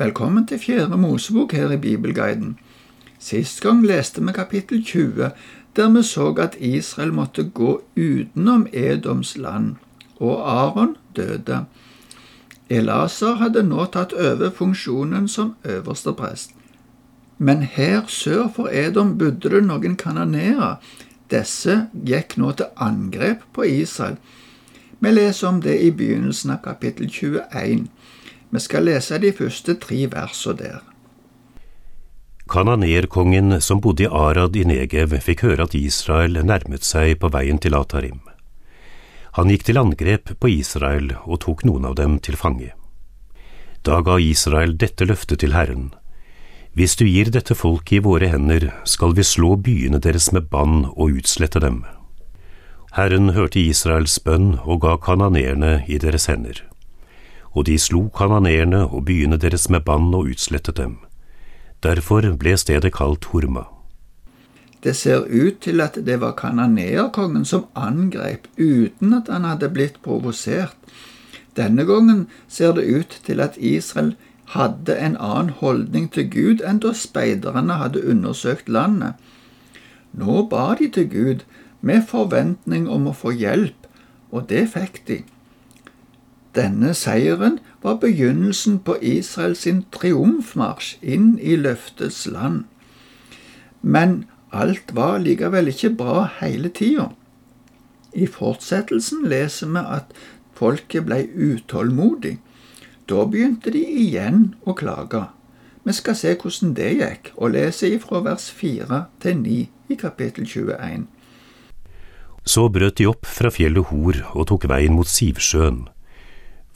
Velkommen til Fjerde Mosebok her i Bibelguiden. Sist gang leste vi kapittel 20, der vi så at Israel måtte gå utenom Edoms land, og Aron døde. Elasar hadde nå tatt over funksjonen som øverste prest. Men her sør for Edom bodde det noen kanonerer. Disse gikk nå til angrep på Israel. Vi leser om det i begynnelsen av kapittel 21. Vi skal lese de første tre versene der. Kananerkongen som bodde i Arad i Negev, fikk høre at Israel nærmet seg på veien til Atarim. Han gikk til angrep på Israel og tok noen av dem til fange. Da ga Israel dette løftet til Herren. Hvis du gir dette folket i våre hender, skal vi slå byene deres med bann og utslette dem. Herren hørte Israels bønn og ga kananeerne i deres hender og de slo kananerne og byene deres med bann og utslettet dem. Derfor ble stedet kalt Horma. Det ser ut til at det var kananeerkongen som angrep uten at han hadde blitt provosert. Denne gangen ser det ut til at Israel hadde en annen holdning til Gud enn da speiderne hadde undersøkt landet. Nå ba de til Gud med forventning om å få hjelp, og det fikk de. Denne seieren var begynnelsen på Israels triumfmarsj inn i løftets land. Men alt var likevel ikke bra hele tida. I fortsettelsen leser vi at folket ble utålmodig. Da begynte de igjen å klage. Vi skal se hvordan det gikk, og lese ifra vers 4 til 9 i kapittel 21. Så brøt de opp fra fjellet Hor og tok veien mot Sivsjøen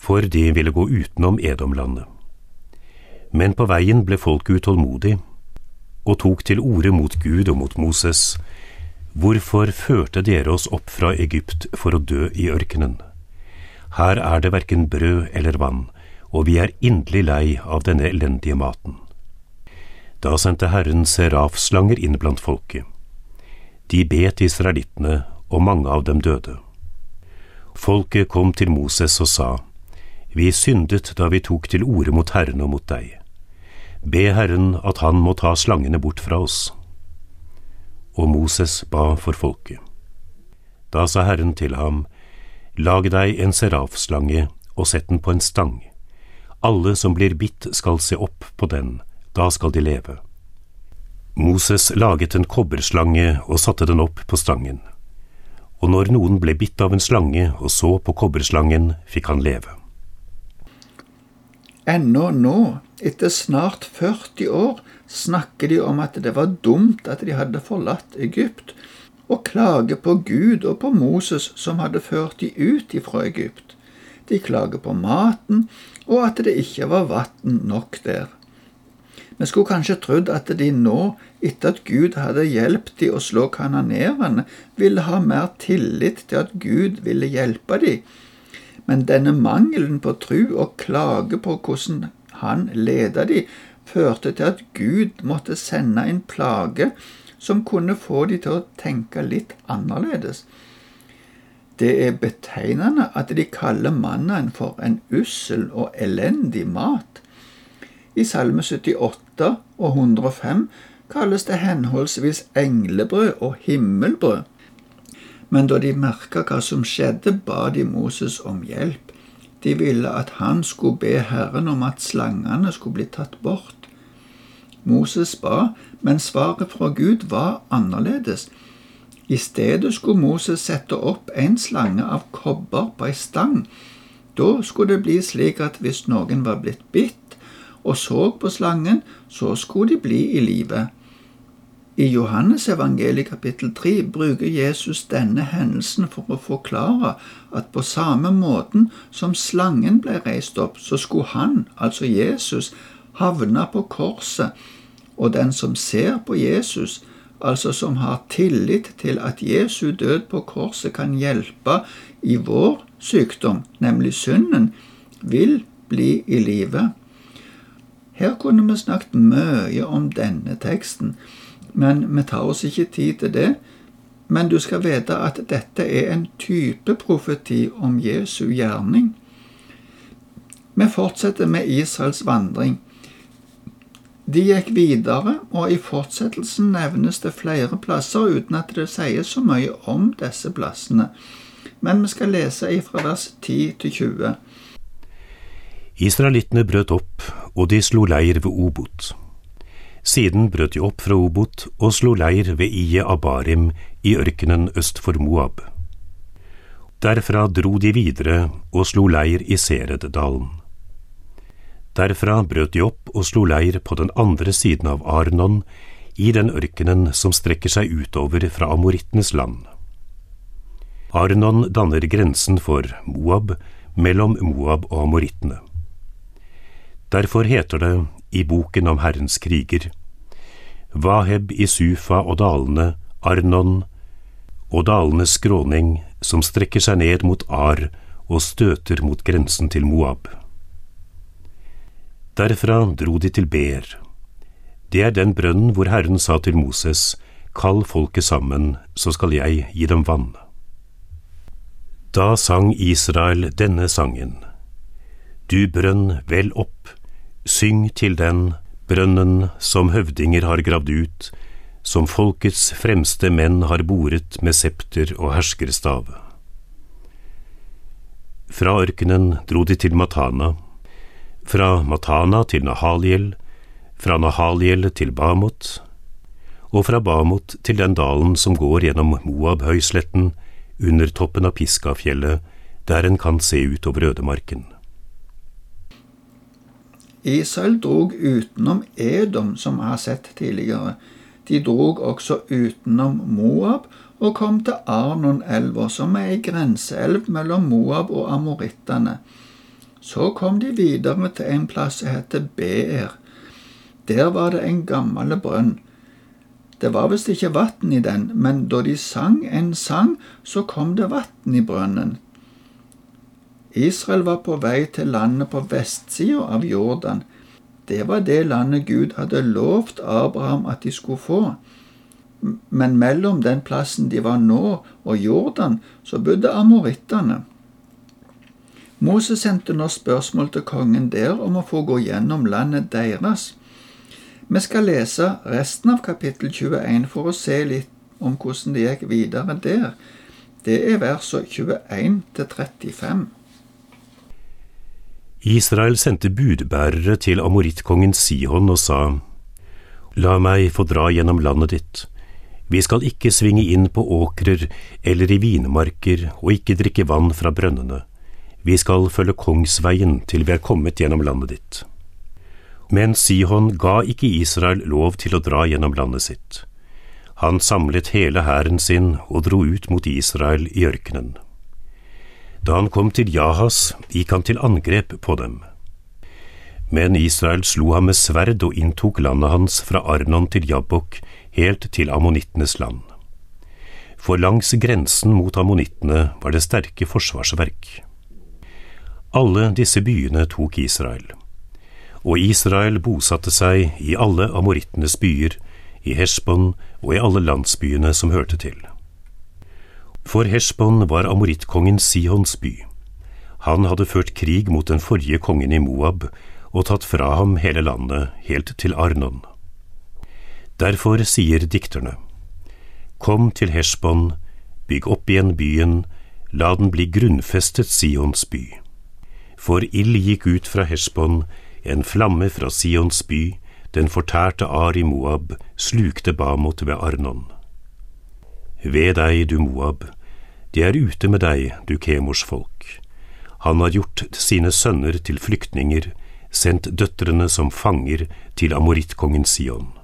for de ville gå utenom Edomlandet. Men på veien ble folket utålmodig og tok til orde mot Gud og mot Moses. Hvorfor førte dere oss opp fra Egypt for å dø i ørkenen? Her er det verken brød eller vann, og vi er inderlig lei av denne elendige maten. Da sendte Herren serafslanger inn blant folket. De bet israelittene, og mange av dem døde. Folket kom til Moses og sa, vi syndet da vi tok til orde mot Herren og mot deg. Be Herren at han må ta slangene bort fra oss. Og Moses ba for folket. Da sa Herren til ham, Lag deg en serafslange og sett den på en stang. Alle som blir bitt skal se opp på den, da skal de leve. Moses laget en kobberslange og satte den opp på stangen. Og når noen ble bitt av en slange og så på kobberslangen, fikk han leve. Ennå nå, etter snart 40 år, snakker de om at det var dumt at de hadde forlatt Egypt, og klager på Gud og på Moses som hadde ført de ut ifra Egypt. De klager på maten og at det ikke var vann nok der. Vi skulle kanskje trodd at de nå, etter at Gud hadde hjulpet de å slå kanonerene, ville ha mer tillit til at Gud ville hjelpe de, men denne mangelen på tru og klage på hvordan han leda de, førte til at Gud måtte sende en plage som kunne få de til å tenke litt annerledes. Det er betegnende at de kaller mannen for en ussel og elendig mat. I Salme 78 og 105 kalles det henholdsvis englebrød og himmelbrød. Men da de merka hva som skjedde, ba de Moses om hjelp. De ville at han skulle be Herren om at slangene skulle bli tatt bort. Moses ba, men svaret fra Gud var annerledes. I stedet skulle Moses sette opp en slange av kobber på ei stang. Da skulle det bli slik at hvis noen var blitt bitt og så på slangen, så skulle de bli i live. I Johannes evangeliet kapittel 3 bruker Jesus denne hendelsen for å forklare at på samme måten som slangen ble reist opp, så skulle han, altså Jesus, havne på korset, og den som ser på Jesus, altså som har tillit til at Jesu død på korset kan hjelpe i vår sykdom, nemlig synden, vil bli i live. Her kunne vi snakket mye om denne teksten, men vi tar oss ikke tid til det. Men du skal vite at dette er en type profeti om Jesu gjerning. Vi fortsetter med Israels vandring. De gikk videre, og i fortsettelsen nevnes det flere plasser uten at det sies så mye om disse plassene. Men vi skal lese ifra vers 10 til 20. Israelittene brøt opp, og de slo leir ved Obot. Siden brøt de opp fra Obot og slo leir ved Ije Abarim i ørkenen øst for Moab. Derfra dro de videre og slo leir i Sereddalen. Derfra brøt de opp og slo leir på den andre siden av Arnon, i den ørkenen som strekker seg utover fra amorittenes land. Arnon danner grensen for Moab mellom Moab og amorittene. Derfor heter det i boken om Herrens kriger Vaheb i Sufa og dalene, Arnon og dalenes skråning som strekker seg ned mot Ar og støter mot grensen til Moab. Derfra dro de til Ber. Det er den brønnen hvor Herren sa til Moses, Kall folket sammen, så skal jeg gi dem vann. Da sang Israel denne sangen. Du brønn, vel opp, syng til den, brønnen som høvdinger har gravd ut, som folkets fremste menn har boret med septer og herskerstav. Fra ørkenen dro de til Matana, fra Matana til Nahaliel, fra Nahaliel til Bamot, og fra Bamot til den dalen som går gjennom Moab-høysletten, under toppen av Piskafjellet, der en kan se utover ødemarken. Israel drog utenom Edom, som vi har sett tidligere. De drog også utenom Moab og kom til Arnon-elva, som er ei grenseelv mellom Moab og amorittene. Så kom de videre til en plass som heter Beer. Der var det en gammel brønn. Det var visst ikke vann i den, men da de sang en sang, så kom det vann i brønnen. Israel var på vei til landet på vestsida av Jordan. Det var det landet Gud hadde lovt Abraham at de skulle få. Men mellom den plassen de var nå og Jordan, så bodde amorittene. Moses sendte nå spørsmål til kongen der om å få gå gjennom landet deres. Vi skal lese resten av kapittel 21 for å se litt om hvordan det gikk videre der. Det er versene 21 til 35. Israel sendte budbærere til amorittkongen Sihon og sa, La meg få dra gjennom landet ditt. Vi skal ikke svinge inn på åkrer eller i vinmarker og ikke drikke vann fra brønnene. Vi skal følge kongsveien til vi er kommet gjennom landet ditt. Men Sihon ga ikke Israel lov til å dra gjennom landet sitt. Han samlet hele hæren sin og dro ut mot Israel i ørkenen. Da han kom til Jahas, gikk han til angrep på dem. Men Israel slo ham med sverd og inntok landet hans fra Arnon til Jabbok, helt til ammonittenes land. For langs grensen mot ammonittene var det sterke forsvarsverk. Alle disse byene tok Israel. Og Israel bosatte seg i alle amorittenes byer, i Heshbon og i alle landsbyene som hørte til. For Heshbon var amorittkongen Sihons by. Han hadde ført krig mot den forrige kongen i Moab og tatt fra ham hele landet, helt til Arnon. Derfor sier dikterne, Kom til Heshbon, bygg opp igjen byen, la den bli grunnfestet Sions by. For ild gikk ut fra Heshbon, en flamme fra Sions by, den fortærte Ar i Moab, slukte Bamot ved Arnon. Ved deg, du Moab, de er ute med deg, du Kemors folk. Han har gjort sine sønner til flyktninger, sendt døtrene som fanger til amorittkongen Sion.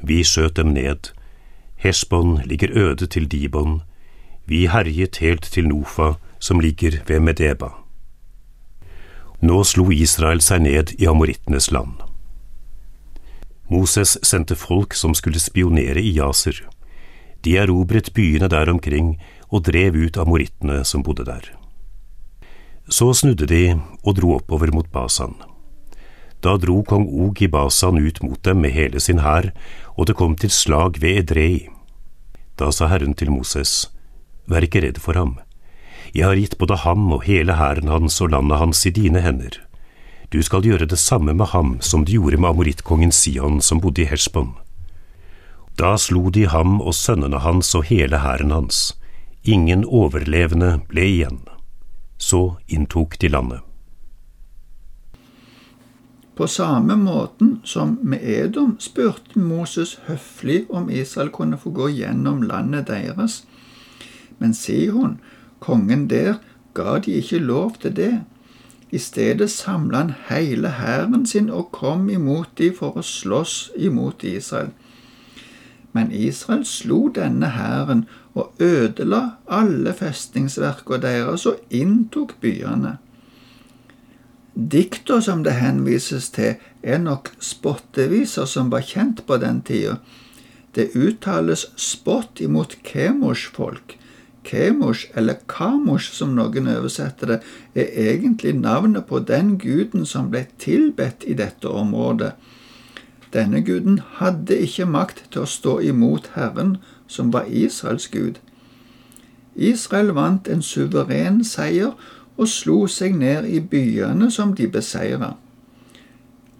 Vi skjøt dem ned, Hesbon ligger øde til Dibon, vi herjet helt til Nofa, som ligger ved Medeba. Nå slo Israel seg ned i amorittenes land. Moses sendte folk som skulle spionere i Jaser. De erobret byene der omkring og drev ut amorittene som bodde der. Så snudde de og dro oppover mot Basan. Da dro kong Og i Basan ut mot dem med hele sin hær, og det kom til slag ved Edrei. Da sa Herren til Moses, Vær ikke redd for ham, jeg har gitt både ham og hele hæren hans og landet hans i dine hender. Du skal gjøre det samme med ham som du gjorde med amorittkongen Sion som bodde i Heshbon. Da slo de ham og sønnene hans og hele hæren hans. Ingen overlevende ble igjen. Så inntok de landet. På samme måten som med Edom spurte Moses høflig om Israel kunne få gå gjennom landet deres. Men Sihon, kongen der, ga de ikke lov til det. I stedet samla han hele hæren sin og kom imot de for å slåss imot Israel. Men Israel slo denne hæren og ødela alle festningsverkene deres og inntok byene. Dikta som det henvises til, er nok spotteviser som var kjent på den tida. Det uttales spott imot Kemosh-folk, Kemosh, eller Kamosh som noen oversetter det, er egentlig navnet på den guden som ble tilbedt i dette området. Denne guden hadde ikke makt til å stå imot Herren, som var Israels gud. Israel vant en suveren seier og slo seg ned i byene som de beseira.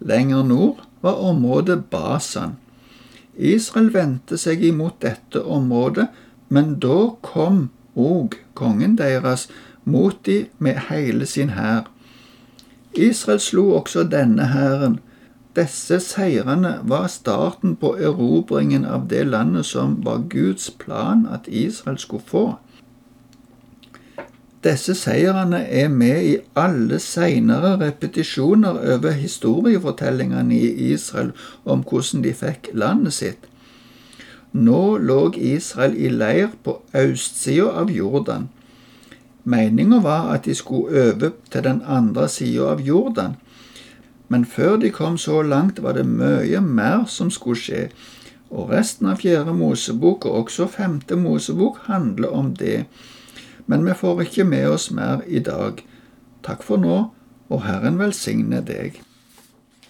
Lenger nord var området Basan. Israel vendte seg imot dette området, men da kom og kongen deres mot de med hele sin hær. Israel slo også denne hæren. Disse seirene var starten på erobringen av det landet som var Guds plan at Israel skulle få. Disse seirene er med i alle seinere repetisjoner over historiefortellingene i Israel om hvordan de fikk landet sitt. Nå lå Israel i leir på østsida av Jordan. Meninga var at de skulle over til den andre sida av Jordan. Men før de kom så langt, var det mye mer som skulle skje, og resten av Fjerde Mosebok og også Femte Mosebok handler om det. Men vi får ikke med oss mer i dag. Takk for nå, og Herren velsigne deg.